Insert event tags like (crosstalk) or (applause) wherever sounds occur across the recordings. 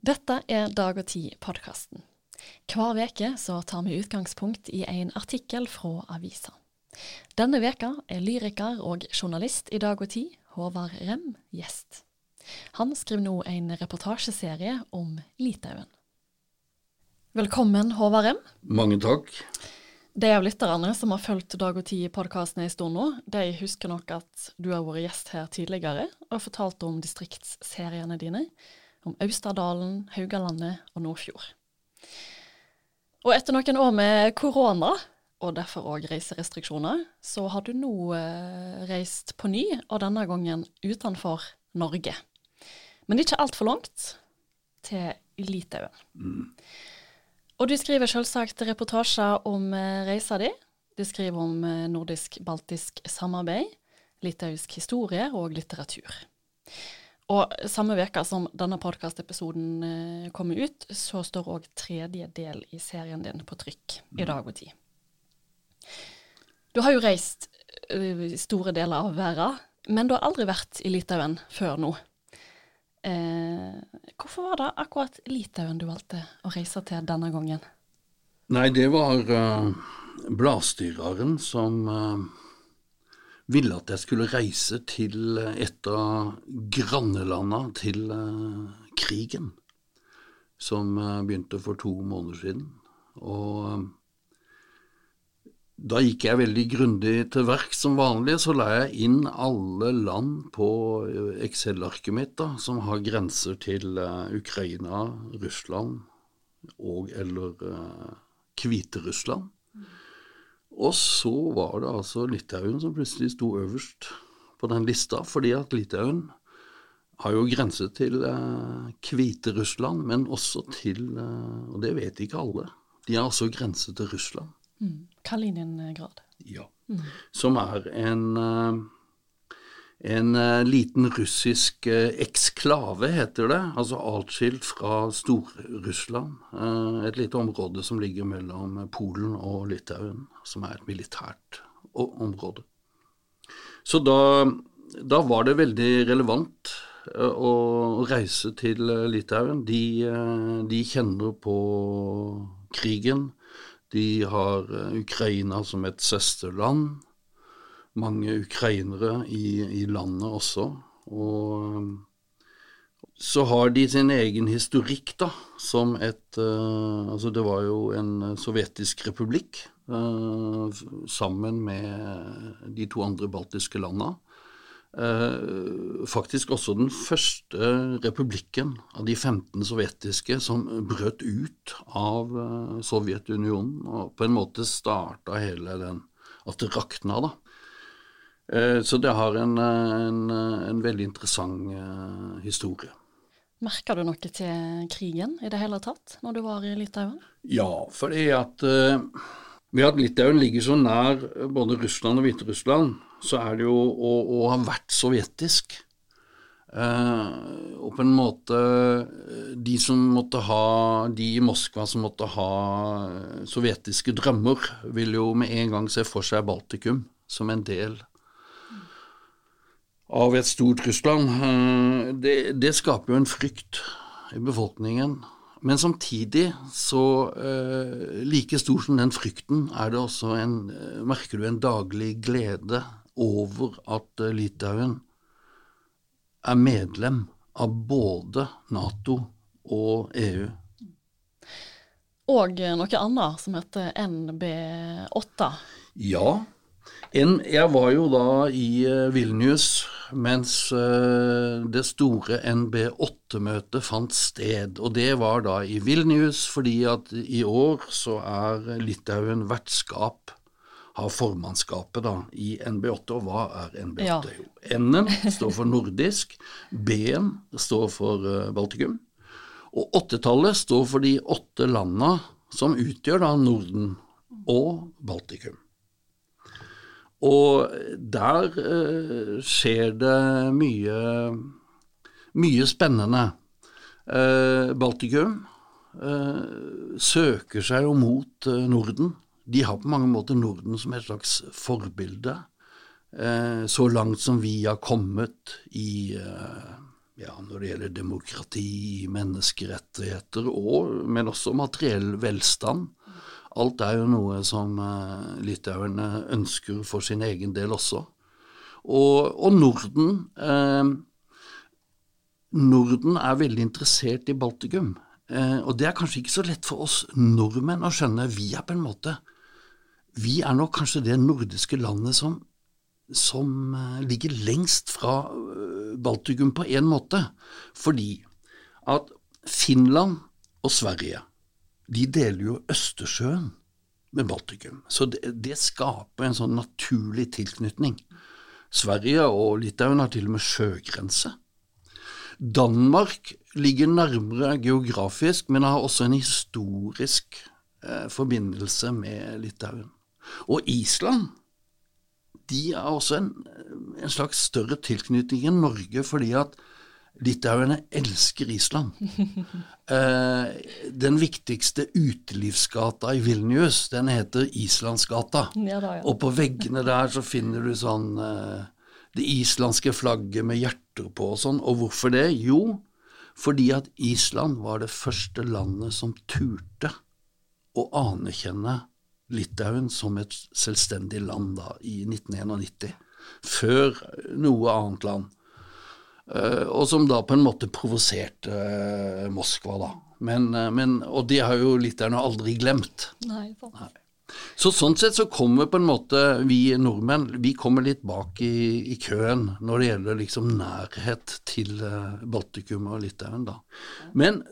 Dette er Dag og Tid-podkasten. Hver veke tar vi utgangspunkt i en artikkel fra avisa. Denne veka er lyriker og journalist i Dag og Tid, Håvard Rem, gjest. Han skriver nå en reportasjeserie om Litauen. Velkommen, Håvard Rem. Mange takk. De av lytterne som har fulgt Dag og Tid-podkasten en stund nå, de husker nok at du har vært gjest her tidligere og fortalt om distriktsseriene dine om Austadalen, Haugalandet og Nordfjord. Og etter noen år med korona, og derfor òg reiserestriksjoner, så har du nå eh, reist på ny, og denne gangen utenfor Norge. Men ikke altfor langt, til Litauen. Mm. Og du skriver selvsagt reportasjer om eh, reisa di. Du skriver om eh, nordisk-baltisk samarbeid, litauisk historie og litteratur. Og samme veka som denne podkastepisoden eh, kommer ut, så står òg tredje del i serien din på trykk i dag og tid. Du har jo reist uh, store deler av verden, men du har aldri vært i Litauen før nå. Eh, hvorfor var det akkurat Litauen du valgte å reise til denne gangen? Nei, det var uh, bladstyreren som uh, ville at jeg skulle reise til et av grannelandene til uh, krigen, som uh, begynte for to måneder siden. Og da gikk jeg veldig grundig til verk som vanlig. Så la jeg inn alle land på Excel-arket mitt da, som har grenser til Ukraina, Russland og eller Hviterussland. Og så var det altså Litauen som plutselig sto øverst på den lista, fordi at Litauen har jo grense til eh, Hviterussland, men også til eh, Og det vet ikke alle. De har også grense til Russland. Mm. Kaliningrad. Ja. Mm. Som er en eh, en uh, liten russisk uh, eksklave, heter det, altså atskilt fra Stor-Russland. Uh, et lite område som ligger mellom Polen og Litauen, som er et militært område. Så da, da, var det veldig relevant å reise til Litauen. De, de kjenner på krigen. De har Ukraina som et søsterland mange ukrainere i, i landet også. Og så har de sin egen historikk, da, som et uh, Altså, det var jo en sovjetisk republikk uh, sammen med de to andre baltiske landa. Uh, faktisk også den første republikken av de 15 sovjetiske som brøt ut av Sovjetunionen, og på en måte starta hele den At det rakna, da. Eh, så det har en, en, en veldig interessant historie. Merka du noe til krigen i det hele tatt, når du var i Litauen? Ja, fordi at ved at Litauen ligger så nær både Russland og Hviterussland, så er det jo å, å ha vært sovjetisk. Uh, og på en måte De som måtte ha De i Moskva som måtte ha sovjetiske drømmer, vil jo med en gang se for seg Baltikum som en del av et stort Russland, eh, det, det, skaper jo en frykt i befolkningen. Men samtidig så eh, Like stor som den frykten er det også en eh, Merker du en daglig glede over at Litauen er medlem av både Nato og EU. Og noe annet som heter NB8. Ja, en, jeg var jo da i Vilnius mens uh, det store NB8-møtet fant sted. Og det var da i Vilnius fordi at i år så er Litauen vertskap har formannskapet da i NB8. Og hva er NB8? Ja. N-en står for nordisk, B-en står for uh, Baltikum, og åttetallet står for de åtte landa som utgjør da Norden og Baltikum. Og der eh, skjer det mye, mye spennende. Eh, Baltikum eh, søker seg jo mot eh, Norden. De har på mange måter Norden som et slags forbilde. Eh, så langt som vi har kommet i, eh, ja, når det gjelder demokrati, menneskerettigheter, og, men også materiell velstand. Alt er jo noe som uh, litauerne ønsker for sin egen del også. Og, og Norden eh, Norden er veldig interessert i Baltikum. Eh, og det er kanskje ikke så lett for oss nordmenn å skjønne. Vi er på en måte Vi er nok kanskje det nordiske landet som, som ligger lengst fra Baltikum på én måte. Fordi at Finland og Sverige de deler jo Østersjøen med Baltikum. Så det, det, skaper en sånn naturlig tilknytning. Sverige og Litauen har til og med sjøgrense. Danmark ligger nærmere geografisk, men har også en historisk eh, forbindelse med Litauen. Og Island de har også en, en slags større tilknytning enn Norge, fordi at Litauerne elsker Island. (laughs) Eh, den viktigste utelivsgata i Vilnius, den heter Islandsgata. Ja, da, ja. Og på veggene der så finner du sånn eh, det islandske flagget med hjerter på og sånn. Og hvorfor det? Jo, fordi at Island var det første landet som turte å anerkjenne Litauen som et selvstendig land da, i 1991. Før noe annet land. Eh, og som da på en måte provoserte eh, Moskva, da. Men, eh, men, og det har jo litauerne aldri glemt. Nei. Nei. Så sånn sett så kommer på en måte vi nordmenn vi kommer litt bak i, i køen når det gjelder liksom nærhet til Baltikum og Litauen, da. Men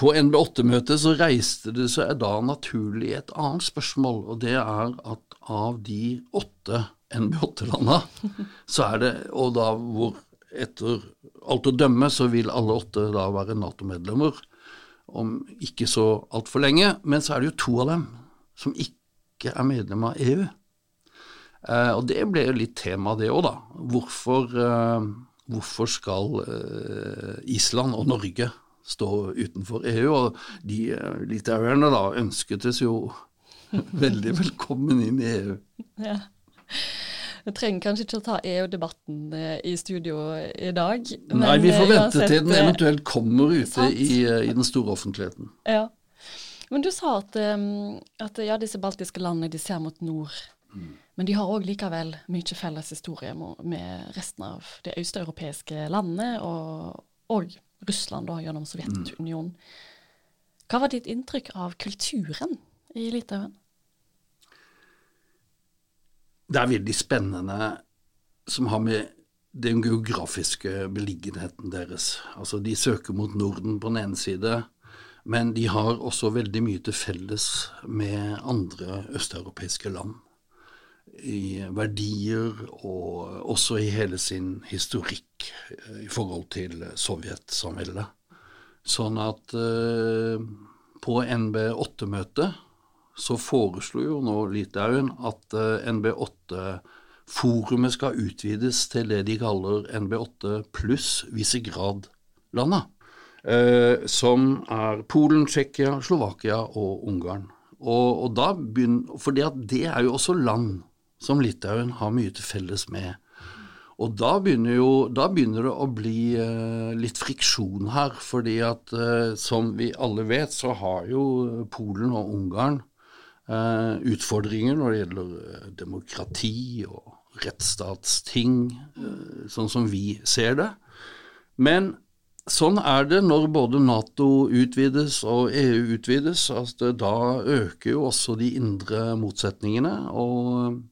på NB8-møtet så reiste det seg da naturlig et annet spørsmål, og det er at av de åtte NB8-landa, så er det, og da hvor etter alt å dømme så vil alle åtte da være Nato-medlemmer om ikke så altfor lenge. Men så er det jo to av dem som ikke er medlem av EU. Eh, og det ble jo litt tema, det òg, da. Hvorfor, eh, hvorfor skal eh, Island og Norge stå utenfor EU? Og de eh, litauerne da ønsketes jo (laughs) veldig velkommen inn i EU. Ja. Vi trenger kanskje ikke å ta EU-debatten eh, i studio i dag. Nei, vi får eh, vente til den eventuelt kommer ute i, eh, i, den store offentligheten. Ja. Men du sa at, at ja, disse baltiske landene de ser mot nord. Mm. Men de har òg likevel mye felles historie med resten av de østeuropeiske landene, og, og Russland da, gjennom Sovjetunionen. Hva var ditt inntrykk av kulturen i Litauen? Det er veldig spennende som har med den geografiske beliggenheten deres. Altså, de søker mot Norden på den ene side, men de har også veldig mye til felles med andre østeuropeiske land. I verdier og også i hele sin historikk eh, i forhold til sovjetsamveldet. Sånn at eh, på NB8-møtet så foreslo jo nå Litauen at eh, NB8-forumet skal utvides til det de kaller NB8 pluss Visegrad-landa. Eh, som er Polen, Tsjekkia, Slovakia og Ungarn. Og, og da begynner, at det er jo også land som Litauen har mye til felles med. Og da begynner, jo, da begynner det å bli eh, litt friksjon her, fordi at eh, som vi alle vet, så har jo Polen og Ungarn utfordringer når det gjelder eh, demokrati og rettsstatsting, eh, sånn som vi ser det. Men sånn er det når både Nato utvides og EU utvides. Altså, da øker jo også de indre motsetningene. og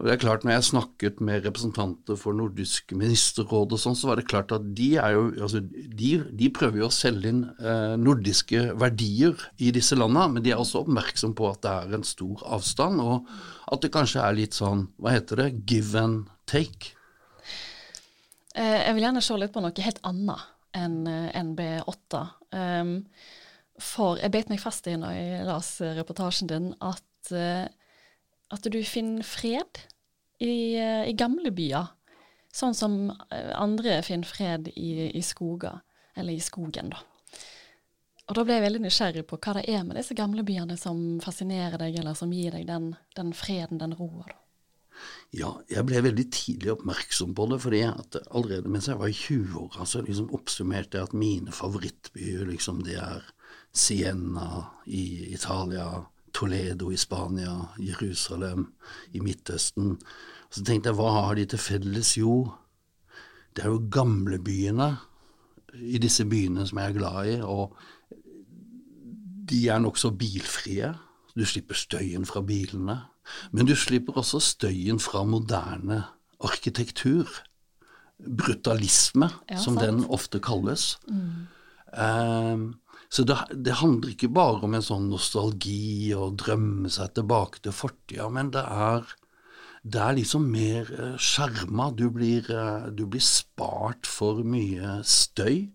og det er klart, når jeg snakket med representanter for Nordisk ministerråd og sånn, så var det klart at de, jo, altså, de, de prøver jo å selge inn eh, nordiske verdier i disse landene, men de er også oppmerksom på at det er en stor avstand, og at det kanskje er litt sånn, hva heter det, give and take. Eh, jeg vil gjerne se litt på noe helt annet enn eh, NB8. Um, ehm, for jeg beit meg fast i når jeg leste reportasjen din, at uh, at du finner fred i, eh, i gamle byer. Sånn som eh, andre finner fred i, i skoger, eller i skogen, da. Og da ble jeg veldig nysgjerrig på hva det er med disse gamle byene som fascinerer deg, eller som gir deg den, den freden, den roa. Ja, jeg ble veldig tidlig oppmerksom på det, fordi allerede mens jeg var i 20-åra, så liksom oppsummerte jeg at mine favorittbyer, liksom, det er Siena i Italia, Toledo i Spania, Jerusalem i Midtøsten. Så tenkte jeg, hva har de til felles? Jo, det er jo gamlebyene i disse byene som jeg er glad i, og de er nokså bilfrie. Du slipper støyen fra bilene. Men du slipper også støyen fra moderne arkitektur. Brutalisme, ja, som sant. den ofte kalles. Mm. Um, så det, det, handler ikke bare om en sånn nostalgi og drømme seg tilbake til fortida, men det er, det er liksom mer uh, skjerma. Du, blir, du, blir spart for mye støy.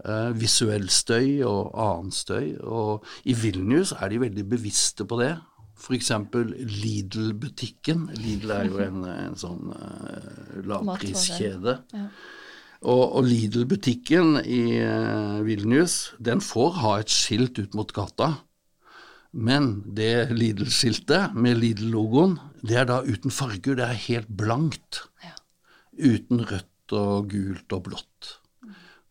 Uh, visuell støy og annen støy. Og i Vilnius er de veldig bevisste på det. F.eks. Lidl-butikken. Lidl er jo en, en sånn uh, lavpriskjede. Ja. Og, og Lidl-butikken i uh, Vilnius, den får ha et skilt ut mot gata. Men det Lidl-skiltet med Lidl-logoen, det er da uten farger. Det er helt blankt. Ja. Uten rødt og gult og blått.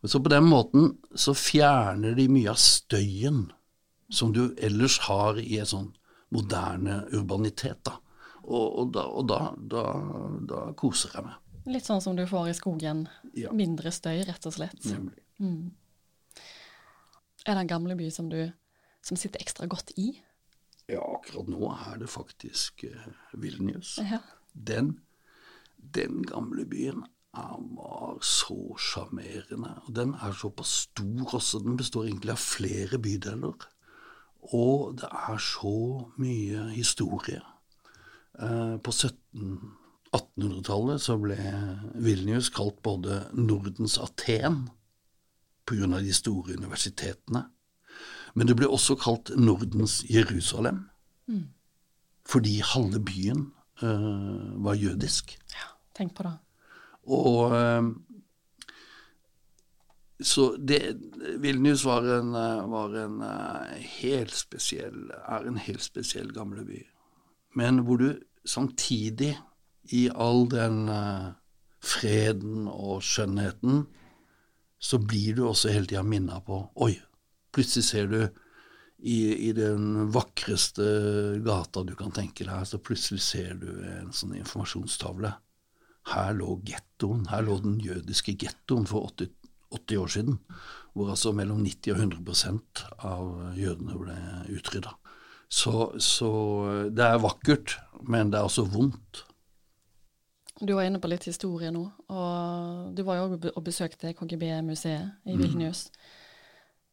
Så på den måten så fjerner de mye av støyen som du ellers har i en sånn moderne urbanitet. da. Og, og, da, og da, da, da, koser jeg meg. Litt sånn som du får i skogen. Ja. Mindre støy, rett og slett. Nemlig. Mm. Er det en gamleby som du som sitter ekstra godt i? Ja, akkurat nå er det faktisk uh, Vilnius. Ja. Den, den gamle byen var så sjarmerende. Og den er såpass stor også. Den består egentlig av flere bydeler. Og det er så mye historie. Eh, på 1800-tallet så ble Vilnius kalt både Nordens Aten pga. de store universitetene. Men det ble også kalt Nordens Jerusalem. Mm. Fordi halve byen uh, var jødisk. Ja, tenk på det. Og uh, så det, Vilnius var en, var en uh, helt spesiell, er en helt spesiell gamleby. Men hvor du samtidig, i all den uh, freden og skjønnheten, så blir du også hele tida minna på Oi, plutselig ser du i, i, den vakreste gata du kan tenke deg, så plutselig ser du en sånn informasjonstavle. Her lå gettoen. Her lå den jødiske gettoen for 80 80 år siden, hvor altså mellom 90 og 100% av jødene ble utrydda. Så, så, det er vakkert, men det er også vondt. Du var inne på litt historie nå, og du var jo og besøkte KGB-museet i mm. Vilnius.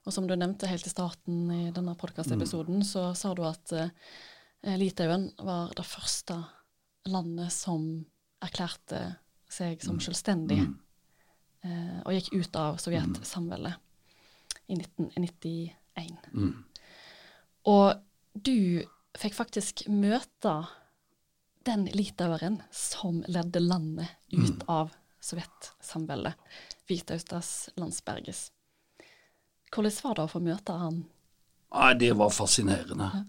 Og som du nevnte helt i starten i denne podkastepisoden, mm. så sa du at uh, Litauen var det første landet som erklærte seg som mm. selvstendig. Mm eh, og gikk ut av Sovjetsamveldet i 1991. Mm. Og du fikk faktisk møte den litaueren som ledde landet ut mm. av Sovjetsamveldet, Hvitaustas Landsbergis. Hvordan var det å få møte han? Nei, det var fascinerende. Ja.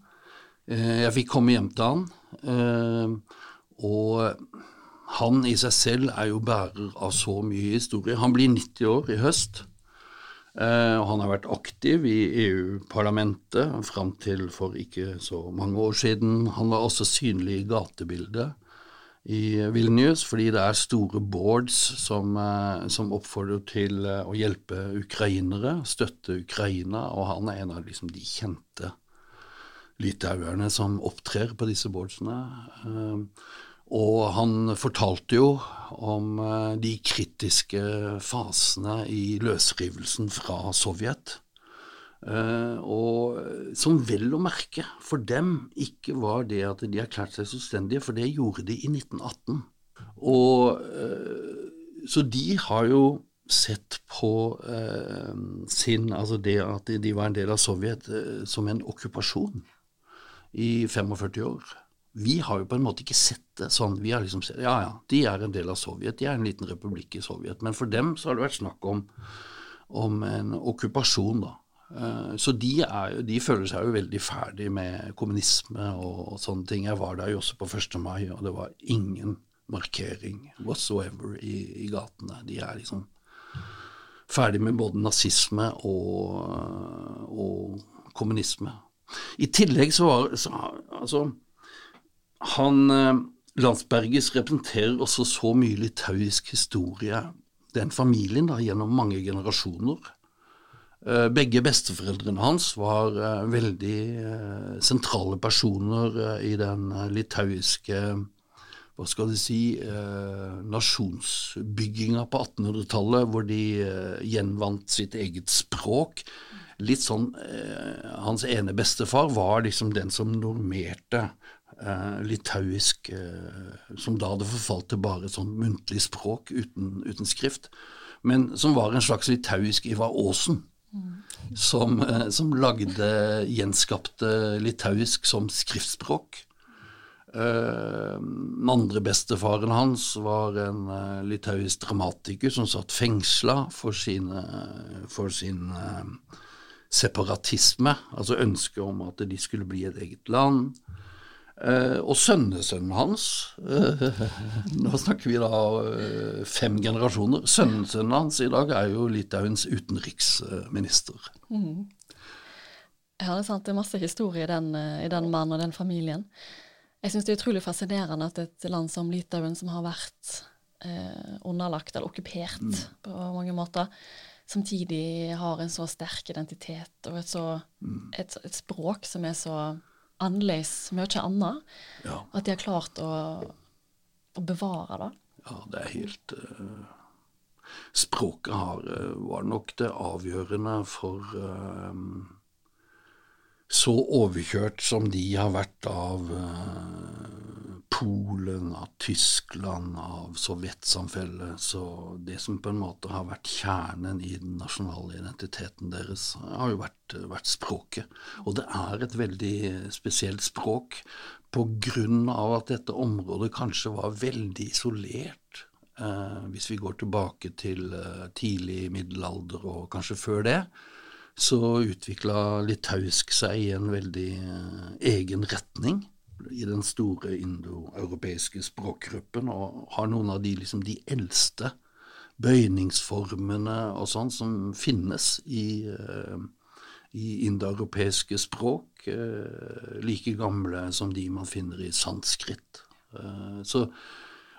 Eh, jeg fikk komme hjem til han, eh, og han i seg selv er jo bærer av så mye historie. Han blir 90 år i høst. Eh, og han har vært aktiv i EU-parlamentet fram til for ikke så mange år siden. Han var også synlig i gatebildet i Vilnius, fordi det er store boards som, eh, som oppfordrer til eh, å hjelpe ukrainere, støtte Ukraina, og han er en av liksom, de kjente litauerne som opptrer på disse boardsene. Og han fortalte jo om eh, de kritiske fasene i løsrivelsen fra Sovjet. Uh, og som vel å merke for dem ikke var det at de erklærte seg selvstendige, for det gjorde de i 1918. Og uh, Så de har jo sett på uh, sin Altså det at de var en del av Sovjet som en okkupasjon i 45 år. Vi har jo på en måte ikke sett det sånn. Vi har liksom sett ja ja, de er en del av Sovjet, de er en liten republikk i Sovjet. Men for dem så har det vært snakk om, om en okkupasjon, da. Eh, så de, er, de, føler seg jo veldig ferdig med kommunisme og, og, sånne ting. Jeg var der jo også på 1. mai, og det var ingen markering whatsoever i, i gatene. De er liksom ferdig med både nazisme og, og kommunisme. I tillegg så var så, altså, han eh, Landsbergis representerer også så mye litauisk historie, den familien, da, gjennom mange generasjoner. Eh, begge besteforeldrene hans var eh, veldig sentrale personer i den litauiske hva skal du si, nasjonsbygginga på 1800-tallet, hvor de gjenvant sitt eget språk litt sånn Hans ene bestefar var liksom den som normerte eh, litauisk eh, Som da hadde forfalt til bare sånn muntlig språk uten, uten, skrift, men som var en slags litauisk Ivar Aasen. Som, eh, som, lagde gjenskapte litauisk som skriftspråk. Uh, den andre bestefaren hans var en uh, litauisk dramatiker som satt fengsla for, sine, for sin uh, separatisme, altså ønsket om at de skulle bli et eget land. Eh, og sønnesønnen hans eh, (laughs) Nå snakker vi da eh, fem generasjoner. Sønnesønnen hans i dag er jo Litauens utenriksminister. Mm. Ja, det er sant. Det er masse historie i den, i den mannen og den familien. Jeg syns det er utrolig fascinerende at et land som Litauen, som har vært eh, underlagt eller okkupert mm. på mange måter, samtidig har en så sterk identitet og et, så, mm. et, et språk som er så annerledes mye annet, ja. at de har klart å, å, bevare det. Ja, det er helt uh, Språket har, uh, var nok det avgjørende for uh, Så overkjørt som de har vært av Polen, av Tyskland, av sovjetsamfellet. Så det som på en måte har vært kjernen i den nasjonale identiteten deres, har jo vært, vært språket. Og det er et veldig spesielt språk på grunn av at dette området kanskje var veldig isolert. Eh, hvis vi går tilbake til eh, tidlig middelalder og kanskje før det, så utvikla litauisk seg i en veldig eh, egen retning i den store indoeuropeiske språkgruppen, og har noen av de, liksom, de eldste bøyningsformene og sånn som finnes i, uh, i indoeuropeiske språk, uh, like gamle som de man finner i sanskrit. Uh, så,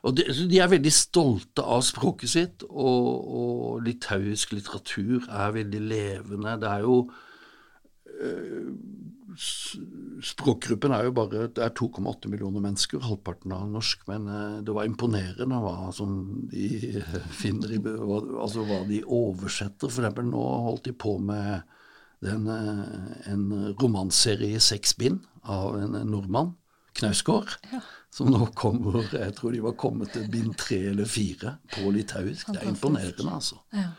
og de, de, er veldig stolte av språket sitt, og, og litauisk litteratur er veldig levende. Det er jo Språkgruppen er jo bare det er 2,8 millioner mennesker, halvparten av norsk. Men eh, det var imponerende hva som de (laughs) finner i Altså hva de oversetter. For eksempel nå holdt de på med den, eh, en romanserie i seks bind av en nordmann, Knausgård. Ja. Som nå kommer Jeg tror de var kommet til bind tre eller fire på litauisk. Det er imponerende, altså. Ja.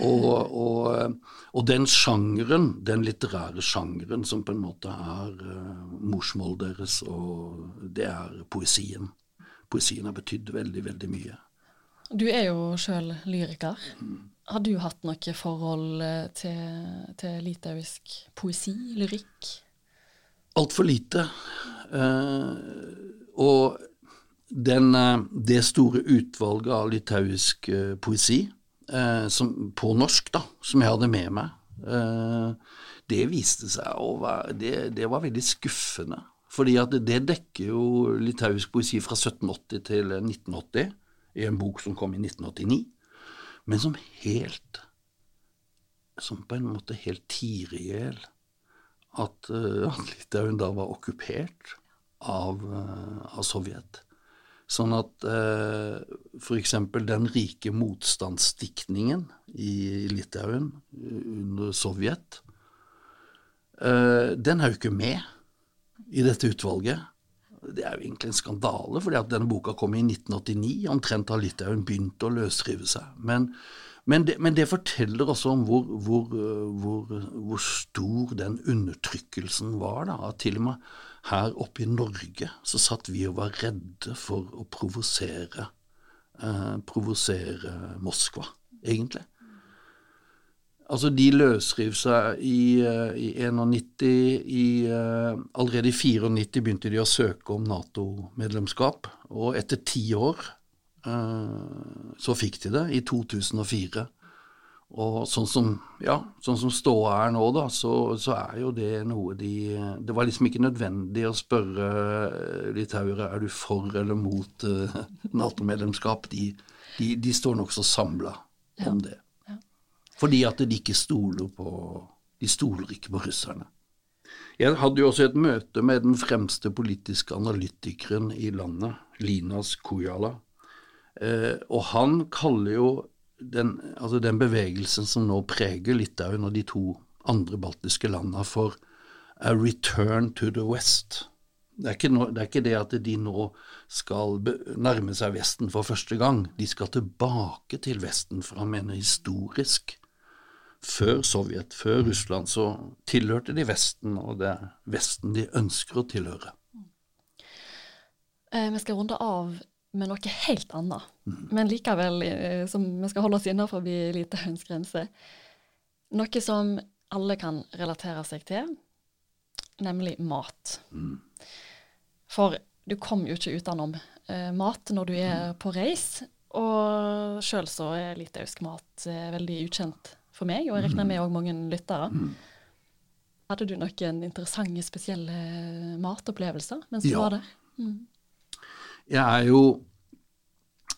Og, og, og, den sjangeren, den litterære sjangeren som på en måte er uh, morsmålet deres, og det er poesien. Poesien har betydd veldig, veldig mye. Du er jo sjøl lyriker. Har du hatt noe forhold eh, til, til litauisk poesi, lyrikk? Altfor lite. Uh, og den, det store utvalget av litauisk poesi eh, som, på norsk, da, som jeg hadde med meg, eh, det viste seg å være det, det, var veldig skuffende. Fordi at det dekker jo litauisk poesi fra 1780 til 1980, i en bok som kom i 1989, men som helt Som på en måte helt tier i hjel at, uh, at Litauen da var okkupert av, uh, av Sovjet. Sånn at eh, f.eks. den rike motstandsdiktningen i Litauen under Sovjet, eh, den er jo ikke med i dette utvalget. Det er jo egentlig en skandale, fordi at denne boka kom i 1989. Omtrent har Litauen begynt å løsrive seg. Men, men, det, men det, forteller også om hvor, hvor, hvor, hvor, stor den undertrykkelsen var. da, at til og med her oppe i Norge så satt vi og var redde for å provosere eh, provosere Moskva, egentlig. Altså, de løsriv seg i, eh, i 91. I, eh, allerede i 94 begynte de å søke om Nato-medlemskap. Og etter ti år eh, så fikk de det, i 2004. Og sånn som, ja, sånn som ståa er nå, da, så, så, er jo det noe de Det var liksom ikke nødvendig å spørre litauere er du for eller mot uh, Nato-medlemskap. De, de, de, står nokså samla om ja. det. Ja. Fordi at de ikke stoler på De stoler ikke på russerne. Jeg hadde jo også et møte med den fremste politiske analytikeren i landet, Linas Kujala. Eh, og han kaller jo den, altså den bevegelsen som nå preger Litauen og de to andre baltiske landene for a return to the west. Det er, no, det er, ikke det, at de nå skal nærme seg Vesten for første gang. De skal tilbake til Vesten, for han mener historisk. Før Sovjet, før Russland, så tilhørte de Vesten, og det er Vesten de ønsker å tilhøre. Eh, vi skal runde av med noe helt annet. Mm. Men likevel, eh, som vi skal holde oss innenfor Litauens grense. Noe som alle kan relatere seg til, nemlig mat. Mm. For du kommer jo ikke utenom eh, mat når du er på reis. Og sjøl så er litauisk mat eh, veldig ukjent for meg, og jeg regner med òg mange lyttere. Mm. Hadde du noen interessante, spesielle matopplevelser mens du ja. var der? Mm. Jeg er jo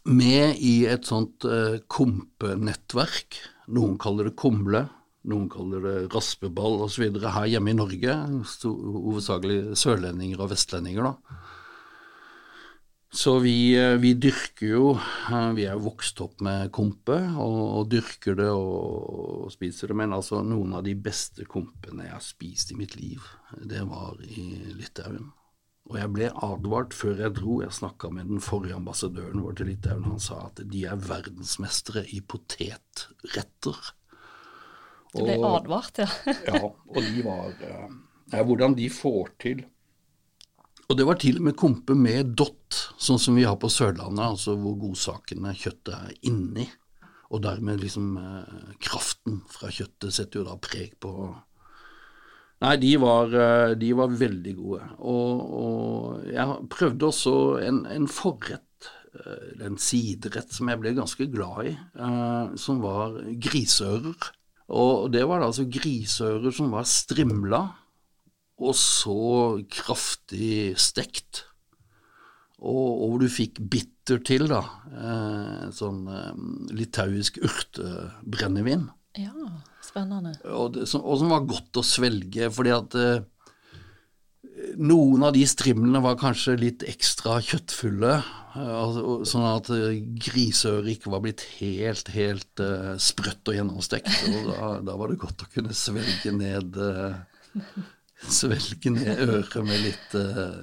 med i et sånt uh, kompenettverk. Noen kaller det kumle, noen kaller det raspeball osv. her hjemme i Norge. Hovedsakelig sørlendinger og vestlendinger, da. Så vi, eh, vi, dyrker jo eh, Vi er vokst opp med kompe og, og dyrker det og, og, spiser det. Men altså noen av de beste kompene jeg har spist i mitt liv, det var i Litauen. Og jeg ble advart før jeg dro. Jeg snakka med den forrige ambassadøren vår til Litauen. Han sa at de er verdensmestere i potetretter. Du ble og, advart, ja. (laughs) ja, og de var eh, ja, Hvordan de får til Og det var til og med kompe med dott, sånn som vi har på Sørlandet, altså hvor godsakene, kjøttet, er inni. Og dermed liksom eh, kraften fra kjøttet setter jo da preg på Nei, de var, eh, de var veldig gode. Og, og, jeg prøvde også en, en forrett, eh, en siderett som jeg ble ganske glad i, uh, som var griseører. Og det var da altså griseører som var strimla, og så kraftig stekt. Og, hvor du fikk bitter til, da. Eh, sånn eh, litauisk urtebrennevin. Ja. Spennende. Og, det, som, og som, var godt å svelge, fordi at eh, noen av de strimlene var kanskje litt ekstra kjøttfulle, uh, sånn at uh, griseøret ikke var blitt helt, helt eh, sprøtt og gjennomstekt. Og da, da, var det godt å kunne svelge ned Svelge ned øret med litt,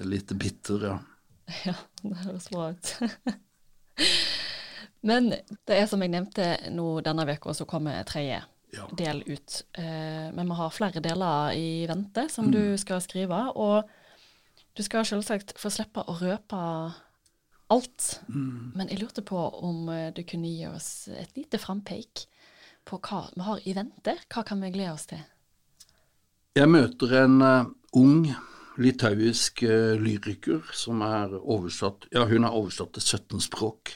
litt bitter, ja. Ja, det høres bra ut. Men det er som jeg nevnte nå denne uka, så kommer tredje ja. del ut. Eh, men vi har flere deler i vente som mm. du skal skrive. Og du skal selvsagt få slippe å røpe alt. Mm. Men jeg lurte på om eh, du kunne gi oss et lite frampeik på hva vi har i vente. Hva kan vi glede oss til? Jeg møter en uh, ung litauisk uh, lyriker som er oversatt Ja, hun er oversatt til 17 språk.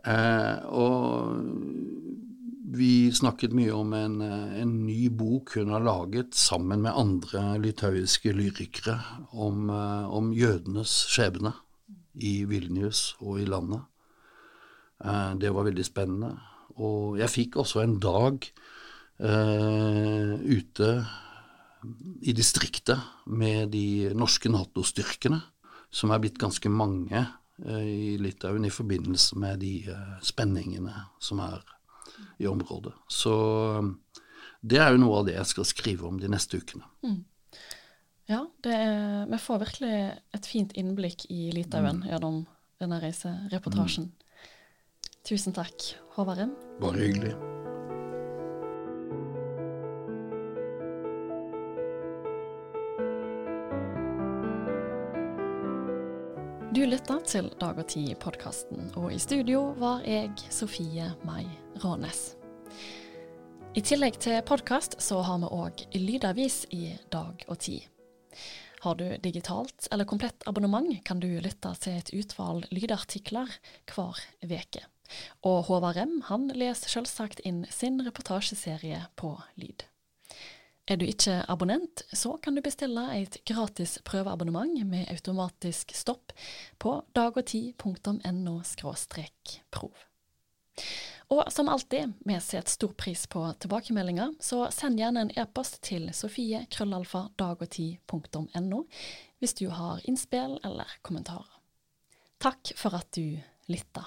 Uh, og vi snakket mye om en, eh, en, ny bok hun har laget sammen med andre litauiske lyrikere om, eh, om jødenes skjebne i Vilnius og i landet. Eh, det var veldig spennende. Og jeg fikk også en dag eh, ute i distriktet med de norske Nato-styrkene, som er blitt ganske mange eh, i Litauen i forbindelse med de eh, spenningene som er i området. Så um, det er jo noe av det jeg skal skrive om de neste ukene. Mm. Ja, er, vi får virkelig et fint innblikk i Litauen mm. gjennom denne reisereportasjen. Mm. Tusen takk, Håvard Rem. Bare hyggelig. Du lytta til Dag og Tid-podkasten, og i studio var jeg, Sofie Mai Rånes. I tillegg til podkast så har vi òg lydavis i dag og tid. Har du digitalt eller komplett abonnement, kan du lytte til et utvalg lydartikler hver veke. Og Håvard Rem han leser selvsagt inn sin reportasjeserie på lyd. Er du ikke abonnent, så kan du bestille et gratis prøveabonnement med automatisk stopp på dagogtid.no prov. Og som alltid, vi setter stor pris på tilbakemeldinger, så send gjerne en e-post til sofie.krøllalfa.dagogtid.no hvis du har innspill eller kommentarer. Takk for at du lytta.